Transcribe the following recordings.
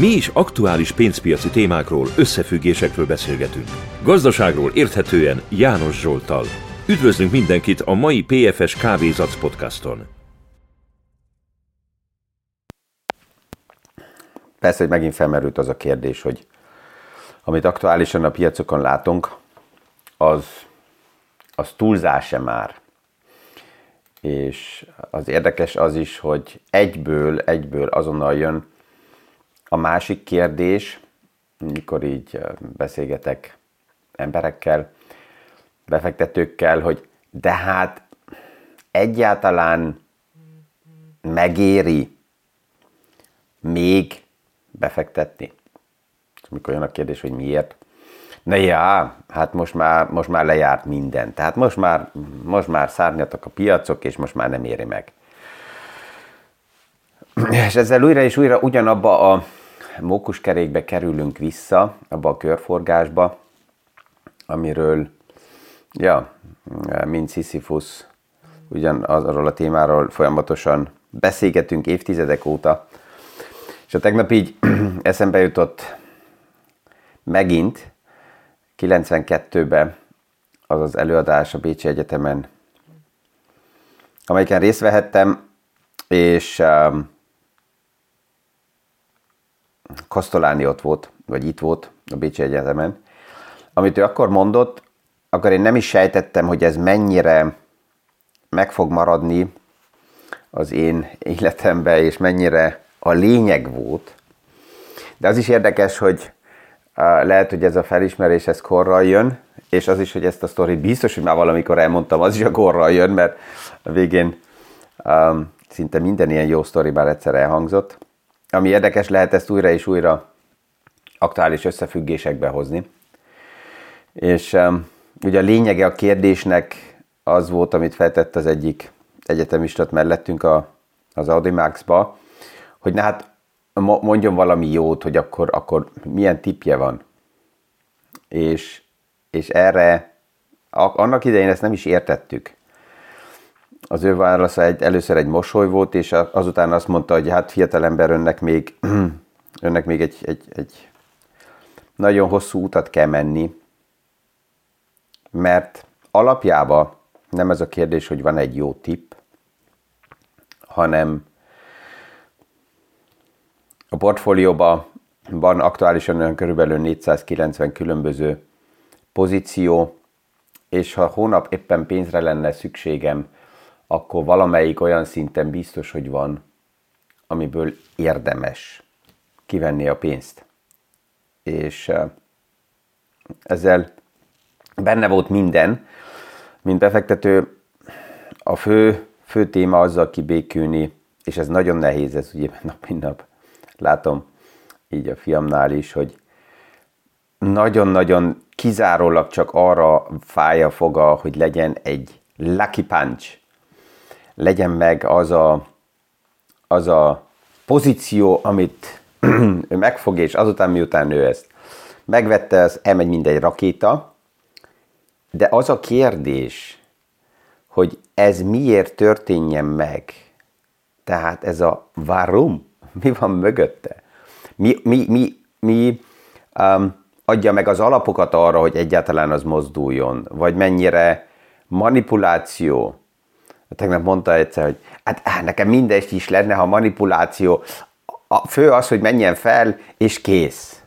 Mi is aktuális pénzpiaci témákról, összefüggésekről beszélgetünk. Gazdaságról érthetően János Zsoltal. Üdvözlünk mindenkit a mai PFS Kávézac podcaston. Persze, hogy megint felmerült az a kérdés, hogy amit aktuálisan a piacokon látunk, az, az túlzás-e már? És az érdekes az is, hogy egyből, egyből azonnal jön a másik kérdés, mikor így beszélgetek emberekkel, befektetőkkel, hogy de hát egyáltalán megéri még befektetni? Mikor jön a kérdés, hogy miért? Na ja, hát most már, most már lejárt minden. Tehát most már, most már szárnyatok a piacok, és most már nem éri meg. És ezzel újra és újra ugyanabba a mókuskerékbe kerülünk vissza, abba a körforgásba, amiről, ja, mint Sisyphus, ugyan arról a témáról folyamatosan beszélgetünk évtizedek óta, és a tegnap így eszembe jutott megint 92-ben az az előadás a Bécsi Egyetemen, amelyiken részt vehettem, és um, Kosztoláni ott volt, vagy itt volt a Bécsi Egyetemen, amit ő akkor mondott, akkor én nem is sejtettem, hogy ez mennyire meg fog maradni az én életembe, és mennyire a lényeg volt. De az is érdekes, hogy lehet, hogy ez a felismerés ez korral jön, és az is, hogy ezt a sztorit biztos, hogy már valamikor elmondtam, az is a korral jön, mert a végén um, szinte minden ilyen jó sztori már egyszer elhangzott. Ami érdekes, lehet ezt újra és újra aktuális összefüggésekbe hozni. És ugye a lényege a kérdésnek az volt, amit feltett az egyik egyetemistat mellettünk a, az Audimax-ba, hogy na hát mondjon valami jót, hogy akkor, akkor milyen tipje van. És, és erre annak idején ezt nem is értettük. Az ő válasza egy, először egy mosoly volt, és azután azt mondta, hogy hát fiatalember önnek még, önnek még egy, egy, egy nagyon hosszú utat kell menni, mert alapjában nem ez a kérdés, hogy van egy jó tipp, hanem a portfólióban van aktuálisan olyan körülbelül 490 különböző pozíció, és ha hónap éppen pénzre lenne szükségem, akkor valamelyik olyan szinten biztos, hogy van, amiből érdemes kivenni a pénzt. És ezzel benne volt minden, mint befektető, a fő, fő téma azzal kibékülni, és ez nagyon nehéz, ez ugye nap mint nap látom így a fiamnál is, hogy nagyon-nagyon kizárólag csak arra fáj a foga, hogy legyen egy lucky punch. Legyen meg az a, az a pozíció, amit ő megfog, és azután miután ő ezt megvette, az elmegy mindegy rakéta. De az a kérdés, hogy ez miért történjen meg, tehát ez a varum, mi van mögötte? Mi, mi, mi, mi um, adja meg az alapokat arra, hogy egyáltalán az mozduljon? Vagy mennyire manipuláció? Tegnap mondta egyszer, hogy hát nekem mindegy is lenne, ha manipuláció. A fő az, hogy menjen fel, és kész.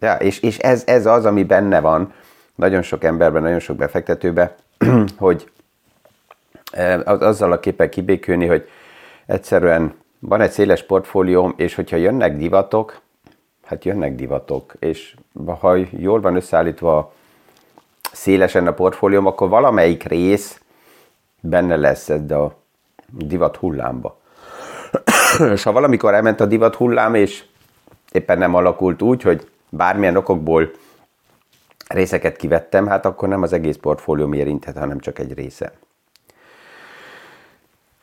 Ja, és és ez, ez az, ami benne van nagyon sok emberben, nagyon sok befektetőben, hogy azzal a képpel kibékülni, hogy egyszerűen van egy széles portfólióm, és hogyha jönnek divatok, hát jönnek divatok, és ha jól van összeállítva szélesen a portfólióm, akkor valamelyik rész benne lesz ez a divat hullámba. és ha valamikor elment a divat hullám, és éppen nem alakult úgy, hogy bármilyen okokból részeket kivettem, hát akkor nem az egész portfólióm érinthet, hanem csak egy része.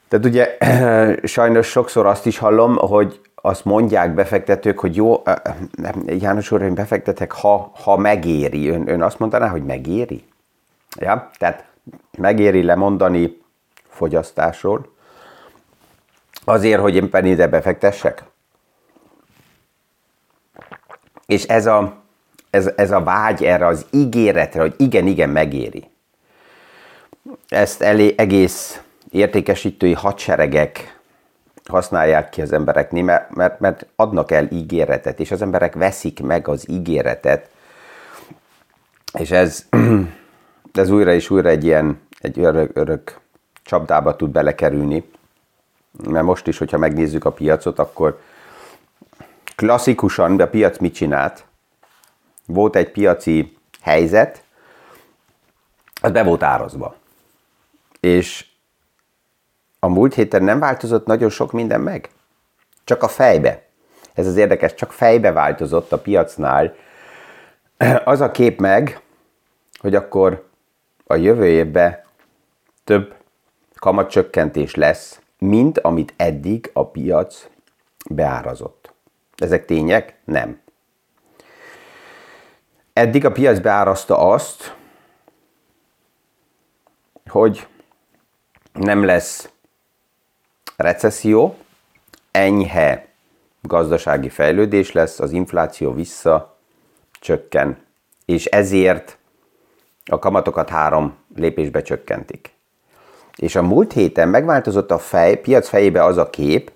Tehát ugye sajnos sokszor azt is hallom, hogy azt mondják befektetők, hogy jó, János úr, én befektetek, ha, ha megéri. Ön, ön azt mondaná, hogy megéri? Ja, tehát megéri lemondani fogyasztásról, azért, hogy éppen ide befektessek? És ez a, ez, ez a vágy erre az ígéretre, hogy igen, igen, megéri. Ezt elé, egész értékesítői hadseregek használják ki az embereknél, mert, mert, mert adnak el ígéretet, és az emberek veszik meg az ígéretet, és ez, ez újra és újra egy ilyen egy örök, örök csapdába tud belekerülni, mert most is, hogyha megnézzük a piacot, akkor klasszikusan a piac mit csinált? Volt egy piaci helyzet, az be volt árazva. És a múlt héten nem változott nagyon sok minden meg. Csak a fejbe. Ez az érdekes, csak fejbe változott a piacnál. Az a kép meg, hogy akkor a jövő évben több kamatcsökkentés lesz, mint amit eddig a piac beárazott. Ezek tények? Nem. Eddig a piac beárazta azt, hogy nem lesz recesszió, enyhe gazdasági fejlődés lesz, az infláció vissza csökken, és ezért a kamatokat három lépésbe csökkentik. És a múlt héten megváltozott a fej, piac fejébe az a kép,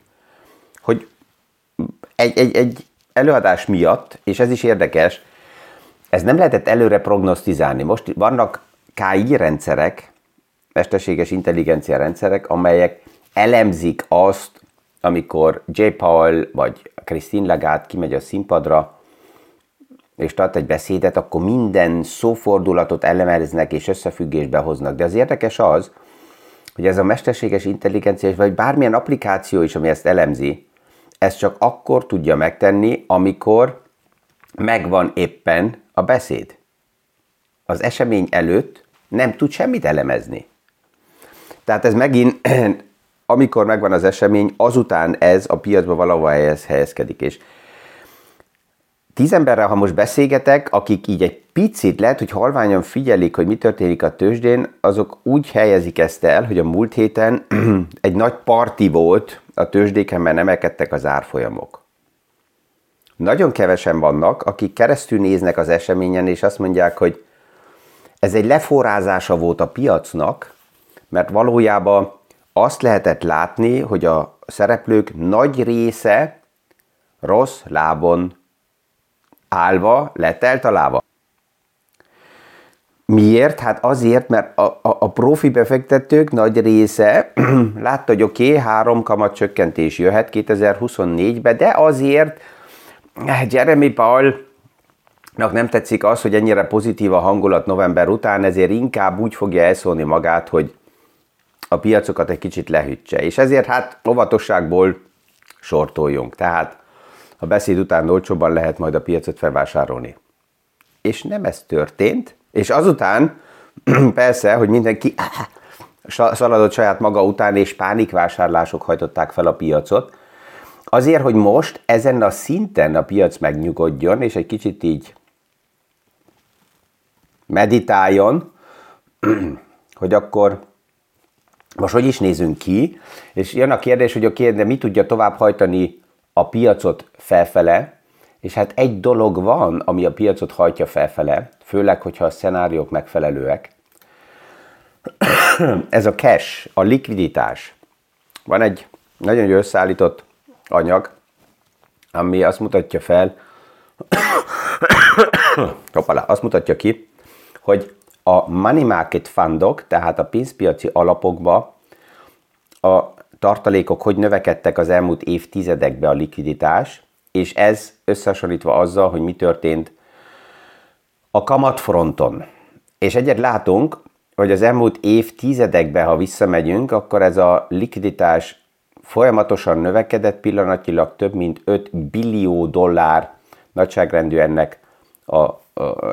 hogy egy, egy, egy előadás miatt, és ez is érdekes, ez nem lehetett előre prognosztizálni. Most vannak KI rendszerek, mesterséges intelligencia rendszerek, amelyek elemzik azt, amikor J. Paul vagy Christine Lagarde kimegy a színpadra, és tart egy beszédet, akkor minden szófordulatot elemeznek és összefüggésbe hoznak. De az érdekes az, hogy ez a mesterséges intelligencia, vagy bármilyen applikáció is, ami ezt elemzi, ezt csak akkor tudja megtenni, amikor megvan éppen a beszéd. Az esemény előtt nem tud semmit elemezni. Tehát ez megint amikor megvan az esemény, azután ez a piacba valahol helyez, helyezkedik. És tíz emberrel, ha most beszélgetek, akik így egy picit lehet, hogy halványan figyelik, hogy mi történik a tőzsdén, azok úgy helyezik ezt el, hogy a múlt héten egy nagy parti volt a tőzsdéken, mert emelkedtek az árfolyamok. Nagyon kevesen vannak, akik keresztül néznek az eseményen, és azt mondják, hogy ez egy leforrázása volt a piacnak, mert valójában azt lehetett látni, hogy a szereplők nagy része rossz lábon állva letelt a lába. Miért? Hát azért, mert a, a, a profi befektetők nagy része látta, hogy oké, okay, három kamat csökkentés jöhet 2024-be, de azért eh, Jeremy Paul nem tetszik az, hogy ennyire pozitív a hangulat november után, ezért inkább úgy fogja elszólni magát, hogy a piacokat egy kicsit lehűtse. És ezért hát óvatosságból sortoljunk. Tehát a beszéd után olcsóban lehet majd a piacot felvásárolni. És nem ez történt, és azután persze, hogy mindenki szaladott saját maga után, és pánikvásárlások hajtották fel a piacot, azért, hogy most ezen a szinten a piac megnyugodjon, és egy kicsit így meditáljon, hogy akkor most hogy is nézünk ki, és jön a kérdés, hogy oké, de mi tudja tovább hajtani a piacot felfele, és hát egy dolog van, ami a piacot hajtja felfele, főleg, hogyha a szenáriók megfelelőek. Ez a cash, a likviditás. Van egy nagyon jó összeállított anyag, ami azt mutatja fel, hoppala, azt mutatja ki, hogy a money market fundok, tehát a pénzpiaci alapokba a tartalékok hogy növekedtek az elmúlt évtizedekben a likviditás, és ez összehasonlítva azzal, hogy mi történt a kamatfronton. És egyet látunk, hogy az elmúlt évtizedekben, ha visszamegyünk, akkor ez a likviditás folyamatosan növekedett, pillanatilag több mint 5 billió dollár nagyságrendű ennek a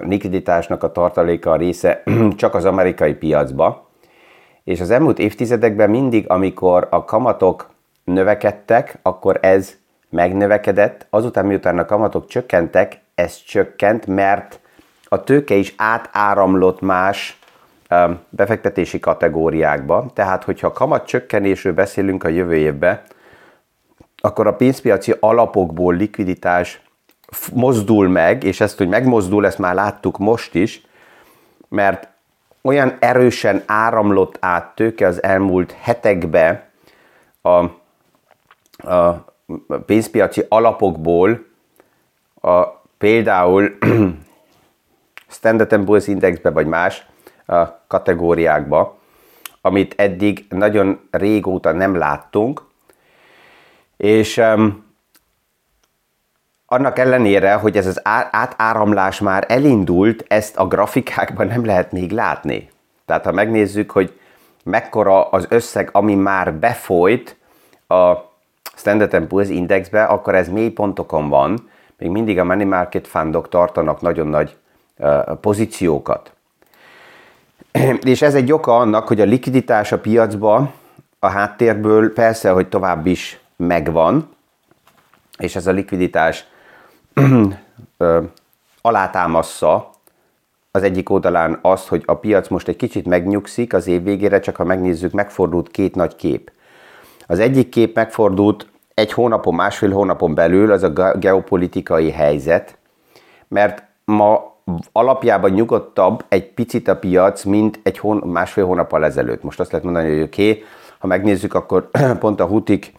likviditásnak a tartaléka a része csak az amerikai piacba. És az elmúlt évtizedekben mindig, amikor a kamatok növekedtek, akkor ez megnövekedett, azután miután a kamatok csökkentek, ez csökkent, mert a tőke is átáramlott más befektetési kategóriákba. Tehát, hogyha kamat csökkenésről beszélünk a jövő évben, akkor a pénzpiaci alapokból likviditás mozdul meg, és ezt, hogy megmozdul, ezt már láttuk most is, mert olyan erősen áramlott át tőke az elmúlt hetekbe a, a pénzpiaci alapokból a, például Standard Poor's Indexbe vagy más a kategóriákba, amit eddig nagyon régóta nem láttunk, és um, annak ellenére, hogy ez az átáramlás már elindult, ezt a grafikákban nem lehet még látni. Tehát ha megnézzük, hogy mekkora az összeg, ami már befolyt a Standard Poor's Indexbe, akkor ez mély pontokon van, még mindig a money market fundok tartanak nagyon nagy pozíciókat. És ez egy oka annak, hogy a likviditás a piacba a háttérből persze, hogy tovább is megvan, és ez a likviditás alátámassza az egyik oldalán azt, hogy a piac most egy kicsit megnyugszik az év végére, csak ha megnézzük, megfordult két nagy kép. Az egyik kép megfordult egy hónapon, másfél hónapon belül, az a geopolitikai helyzet, mert ma alapjában nyugodtabb egy picit a piac, mint egy hón, másfél hónappal ezelőtt. Most azt lehet mondani, hogy oké, okay, ha megnézzük, akkor pont a hutik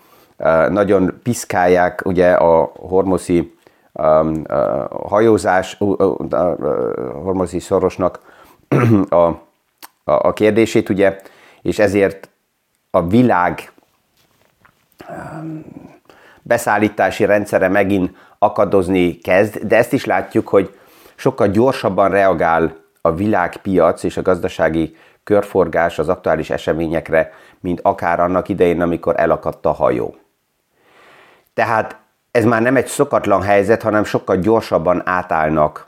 nagyon piszkálják ugye a hormoszi hajózás, uh, uh, hormoszi szorosnak a, a, a kérdését, ugye, és ezért a világ um, beszállítási rendszere megint akadozni kezd, de ezt is látjuk, hogy sokkal gyorsabban reagál a világpiac és a gazdasági körforgás az aktuális eseményekre, mint akár annak idején, amikor elakadt a hajó. Tehát ez már nem egy szokatlan helyzet, hanem sokkal gyorsabban átállnak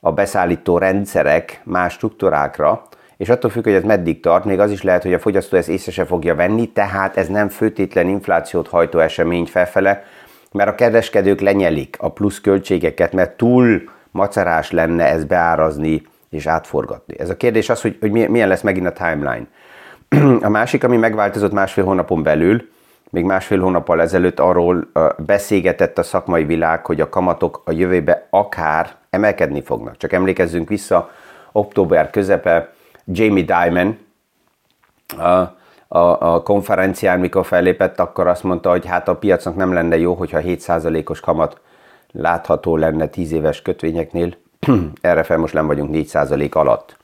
a beszállító rendszerek más struktúrákra, és attól függ, hogy ez meddig tart, még az is lehet, hogy a fogyasztó ezt észre se fogja venni, tehát ez nem főtétlen inflációt hajtó esemény felfele, mert a kereskedők lenyelik a plusz költségeket, mert túl macerás lenne ez beárazni és átforgatni. Ez a kérdés az, hogy, hogy milyen lesz megint a timeline. A másik, ami megváltozott másfél hónapon belül, még másfél hónappal ezelőtt arról beszélgetett a szakmai világ, hogy a kamatok a jövőbe akár emelkedni fognak. Csak emlékezzünk vissza, október közepe Jamie Dimon a, a, a konferencián, mikor fellépett, akkor azt mondta, hogy hát a piacnak nem lenne jó, hogyha 7%-os kamat látható lenne 10 éves kötvényeknél, erre fel most nem vagyunk 4% alatt.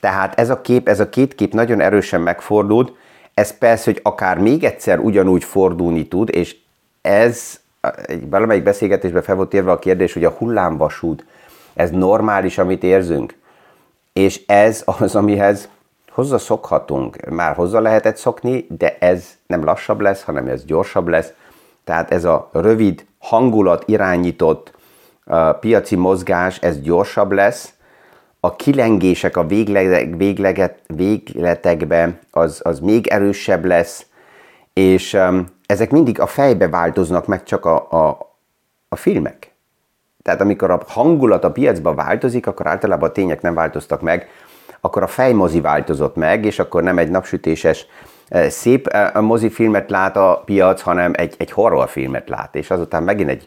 Tehát ez a kép, ez a két kép nagyon erősen megfordult, ez persze, hogy akár még egyszer ugyanúgy fordulni tud, és ez egy valamelyik beszélgetésben fel volt érve a kérdés, hogy a hullámvasút, ez normális, amit érzünk. És ez az, amihez hozzá szokhatunk. Már hozzá lehetett szokni, de ez nem lassabb lesz, hanem ez gyorsabb lesz. Tehát ez a rövid, hangulat irányított uh, piaci mozgás, ez gyorsabb lesz, a kilengések a végleg, végleget, végletekbe az, az még erősebb lesz, és um, ezek mindig a fejbe változnak meg csak a, a, a filmek. Tehát amikor a hangulat a piacba változik, akkor általában a tények nem változtak meg, akkor a fejmozi változott meg, és akkor nem egy napsütéses eh, szép eh, mozifilmet lát a piac, hanem egy, egy horrorfilmet lát, és azután megint egy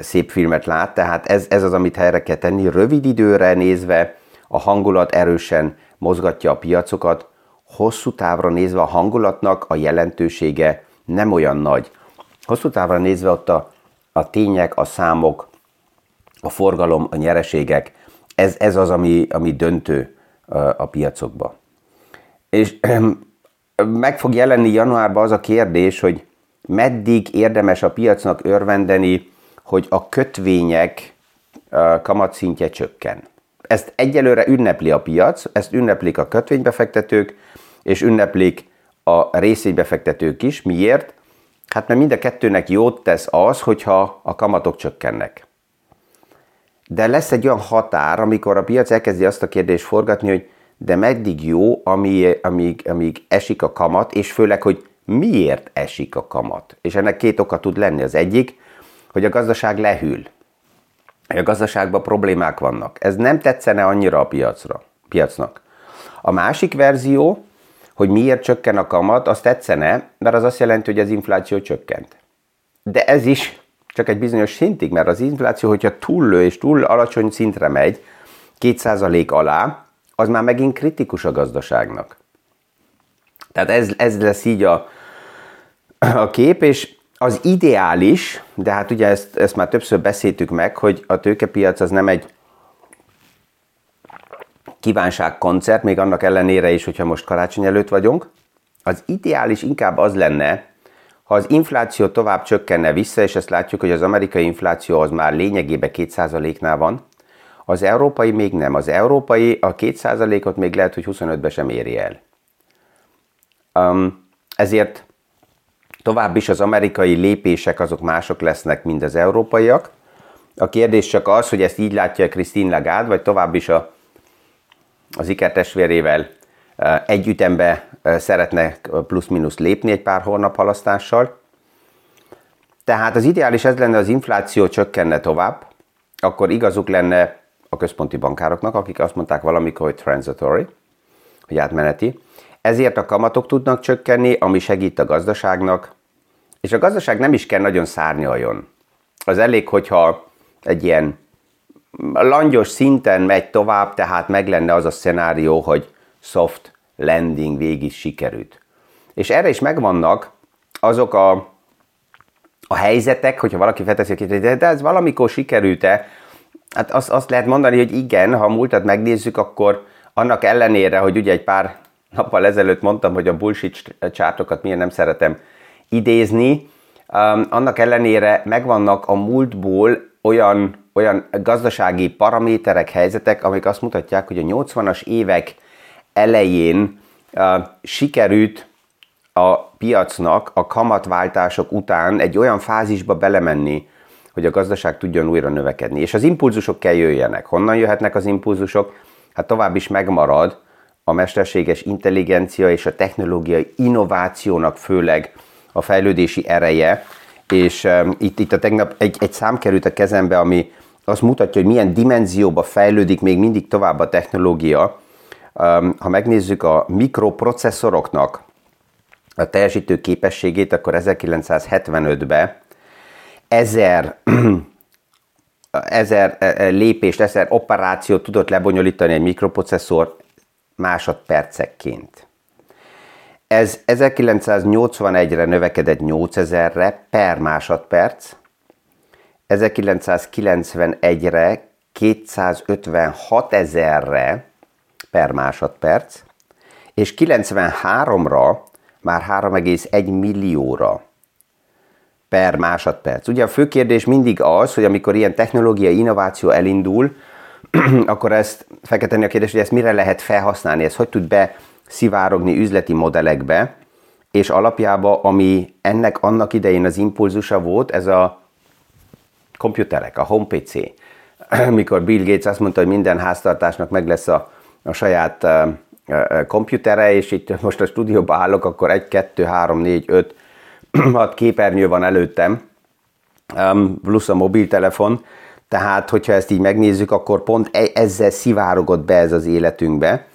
szép filmet lát, tehát ez, ez az, amit helyre kell tenni. Rövid időre nézve a hangulat erősen mozgatja a piacokat, hosszú távra nézve a hangulatnak a jelentősége nem olyan nagy. Hosszú távra nézve ott a, a tények, a számok, a forgalom, a nyereségek, ez, ez az, ami, ami döntő a piacokba. És meg fog jelenni januárban az a kérdés, hogy meddig érdemes a piacnak örvendeni hogy a kötvények kamatszintje csökken. Ezt egyelőre ünnepli a piac, ezt ünneplik a kötvénybefektetők, és ünneplik a részvénybefektetők is. Miért? Hát mert mind a kettőnek jót tesz az, hogyha a kamatok csökkennek. De lesz egy olyan határ, amikor a piac elkezdi azt a kérdést forgatni, hogy de meddig jó, amíg, amíg, amíg esik a kamat, és főleg, hogy miért esik a kamat. És ennek két oka tud lenni. Az egyik, hogy a gazdaság lehűl. A gazdaságban problémák vannak. Ez nem tetszene annyira a piacra, piacnak. A másik verzió, hogy miért csökken a kamat, az tetszene, mert az azt jelenti, hogy az infláció csökkent. De ez is csak egy bizonyos szintig, mert az infláció, hogyha túllő és túl alacsony szintre megy, 2% alá, az már megint kritikus a gazdaságnak. Tehát ez, ez lesz így a, a kép, és az ideális, de hát ugye ezt, ezt már többször beszéltük meg, hogy a tőkepiac az nem egy kívánságkoncert, még annak ellenére is, hogyha most karácsony előtt vagyunk. Az ideális inkább az lenne, ha az infláció tovább csökkenne vissza, és ezt látjuk, hogy az amerikai infláció az már lényegében 2%-nál van, az európai még nem. Az európai a 2%-ot még lehet, hogy 25-be sem éri el. Um, ezért tovább is az amerikai lépések azok mások lesznek, mint az európaiak. A kérdés csak az, hogy ezt így látja Christine Lagarde, vagy tovább is a, az ikertestvérével egy ütembe szeretne plusz-minusz lépni egy pár hónap halasztással. Tehát az ideális ez lenne, az infláció csökkenne tovább, akkor igazuk lenne a központi bankároknak, akik azt mondták valamikor, hogy transitory, hogy átmeneti. Ezért a kamatok tudnak csökkenni, ami segít a gazdaságnak, és a gazdaság nem is kell nagyon szárnyaljon. Az elég, hogyha egy ilyen langyos szinten megy tovább, tehát meg lenne az a szenárió, hogy soft landing végig sikerült. És erre is megvannak azok a, a helyzetek, hogyha valaki felteszi a de, de ez valamikor sikerült-e, hát azt, azt lehet mondani, hogy igen, ha a múltat megnézzük, akkor annak ellenére, hogy ugye egy pár nappal ezelőtt mondtam, hogy a bullshit csártokat milyen nem szeretem idézni, um, annak ellenére megvannak a múltból olyan, olyan gazdasági paraméterek, helyzetek, amik azt mutatják, hogy a 80-as évek elején uh, sikerült a piacnak a kamatváltások után egy olyan fázisba belemenni, hogy a gazdaság tudjon újra növekedni. És az impulzusok kell jöjjenek. Honnan jöhetnek az impulzusok? Hát tovább is megmarad a mesterséges intelligencia és a technológiai innovációnak főleg a fejlődési ereje, és um, itt, itt a tegnap egy, egy szám került a kezembe, ami azt mutatja, hogy milyen dimenzióba fejlődik még mindig tovább a technológia. Um, ha megnézzük a mikroprocesszoroknak a teljesítő képességét, akkor 1975-ben ezer, ezer e, e, lépést, ezer operációt tudott lebonyolítani egy mikroprocesszor másodpercekként. Ez 1981-re növekedett 8000-re per másodperc, 1991-re 256 ezerre per másodperc, és 93-ra már 3,1 millióra per másodperc. Ugye a fő kérdés mindig az, hogy amikor ilyen technológiai innováció elindul, akkor ezt fel a kérdést, hogy ezt mire lehet felhasználni, ez hogy tud be szivárogni üzleti modellekbe, és alapjában, ami ennek annak idején az impulzusa volt, ez a komputerek, a home PC. Mikor Bill Gates azt mondta, hogy minden háztartásnak meg lesz a, a saját uh, komputere, és itt most a stúdióban állok, akkor egy, kettő, három, négy, öt, hat képernyő van előttem, plusz a mobiltelefon, tehát hogyha ezt így megnézzük, akkor pont e, ezzel szivárogott be ez az életünkbe,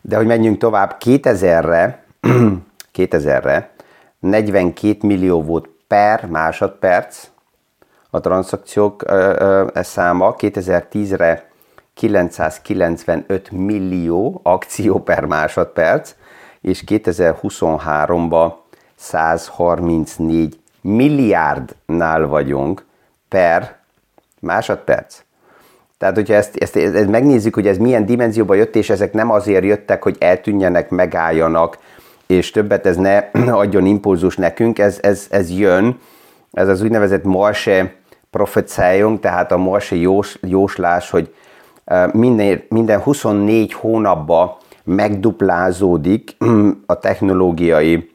de hogy menjünk tovább, 2000-re, 2000-re 42 millió volt per másodperc a transzakciók e száma, 2010-re 995 millió akció per másodperc, és 2023-ban 134 milliárdnál vagyunk per másodperc. Tehát, hogyha ezt, ezt, ezt megnézzük, hogy ez milyen dimenzióba jött, és ezek nem azért jöttek, hogy eltűnjenek, megálljanak, és többet ez ne adjon impulzus nekünk, ez, ez, ez jön, ez az úgynevezett Morse profetszájunk, tehát a Morse jós, jóslás, hogy minden, minden 24 hónapban megduplázódik a technológiai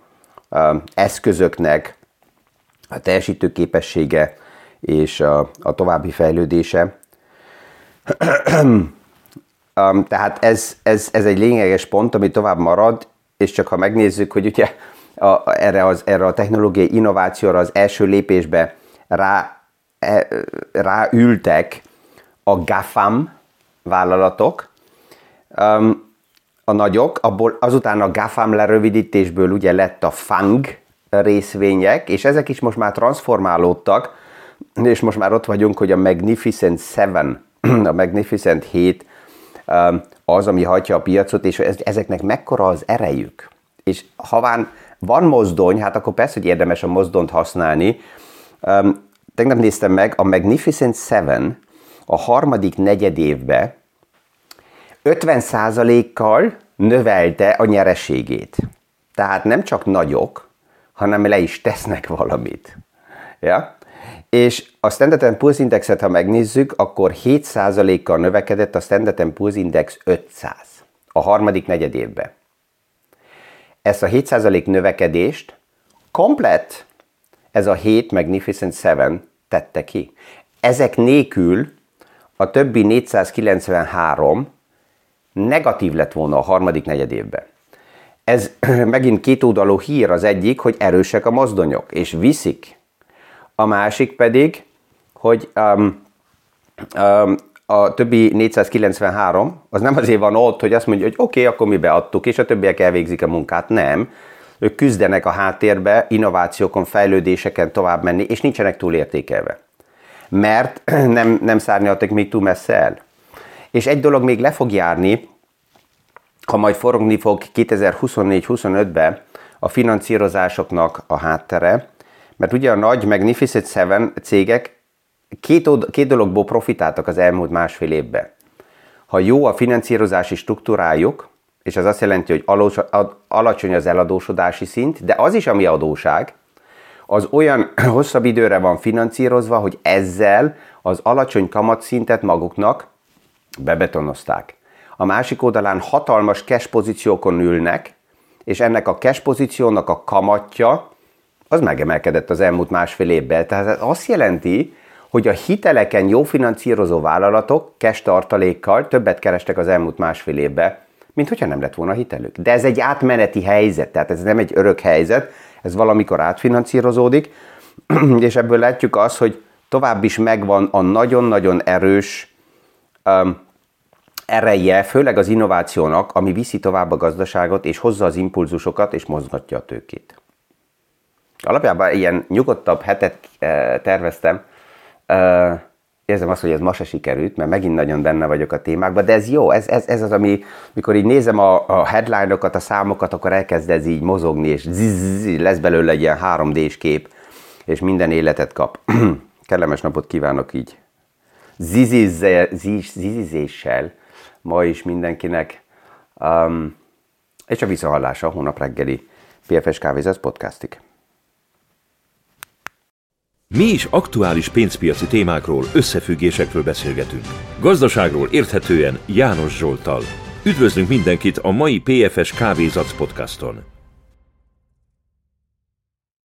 eszközöknek a teljesítőképessége és a, a további fejlődése. um, tehát ez, ez, ez egy lényeges pont, ami tovább marad, és csak ha megnézzük, hogy ugye a, erre, az, erre a technológiai innovációra az első lépésbe rá, e, ráültek a GAFAM vállalatok, um, a nagyok, abból azután a GAFAM lerövidítésből ugye lett a FANG részvények, és ezek is most már transformálódtak és most már ott vagyunk, hogy a Magnificent Seven, a Magnificent 7 um, az, ami hagyja a piacot, és ezeknek mekkora az erejük. És haván van mozdony, hát akkor persze, hogy érdemes a mozdont használni. Um, tegnap néztem meg, a Magnificent Seven a harmadik negyed évben 50%-kal növelte a nyereségét. Tehát nem csak nagyok, hanem le is tesznek valamit. Ja? És a Standard Poor's Indexet, ha megnézzük, akkor 7%-kal növekedett a Standard Poor's Index 500 a harmadik negyed évben. Ezt a 7% növekedést komplet ez a 7 Magnificent 7 tette ki. Ezek nélkül a többi 493 negatív lett volna a harmadik negyed évben. Ez megint kétoldalú hír az egyik, hogy erősek a mozdonyok, és viszik. A másik pedig, hogy um, um, a többi 493, az nem azért van ott, hogy azt mondja, hogy oké, okay, akkor mi beadtuk, és a többiek elvégzik a munkát. Nem. Ők küzdenek a háttérbe, innovációkon, fejlődéseken tovább menni, és nincsenek túlértékelve. Mert nem, nem szárnyaltak még túl messze el. És egy dolog még le fog járni, ha majd forogni fog 2024-25-ben a finanszírozásoknak a háttere, mert ugye a nagy Magnificent Seven cégek két, két dologból profitáltak az elmúlt másfél évben. Ha jó a finanszírozási struktúrájuk, és az azt jelenti, hogy alacsony az eladósodási szint, de az is, ami adóság, az olyan hosszabb időre van finanszírozva, hogy ezzel az alacsony kamatszintet maguknak bebetonozták. A másik oldalán hatalmas cash pozíciókon ülnek, és ennek a cash pozíciónak a kamatja az megemelkedett az elmúlt másfél évben. Tehát azt jelenti, hogy a hiteleken jó finanszírozó vállalatok cash tartalékkal többet kerestek az elmúlt másfél évben, mint hogyha nem lett volna hitelük. De ez egy átmeneti helyzet, tehát ez nem egy örök helyzet, ez valamikor átfinanszírozódik, és ebből látjuk azt, hogy tovább is megvan a nagyon-nagyon erős um, ereje, főleg az innovációnak, ami viszi tovább a gazdaságot, és hozza az impulzusokat, és mozgatja a tőkét. Alapjában ilyen nyugodtabb hetet eh, terveztem, eh, érzem azt, hogy ez ma se sikerült, mert megint nagyon benne vagyok a témákban, de ez jó, ez, ez, ez az, ami, mikor így nézem a, a headline-okat, a számokat, akkor elkezd ez így mozogni, és zzz, lesz belőle egy ilyen 3D-s kép, és minden életet kap. Kellemes napot kívánok így zizizéssel ma is mindenkinek, um, és a visszahallása a hónap reggeli PFS Kávézás podcastig. Mi is aktuális pénzpiaci témákról, összefüggésekről beszélgetünk. Gazdaságról érthetően János Zsoltal. Üdvözlünk mindenkit a mai PFS Kávézac podcaston!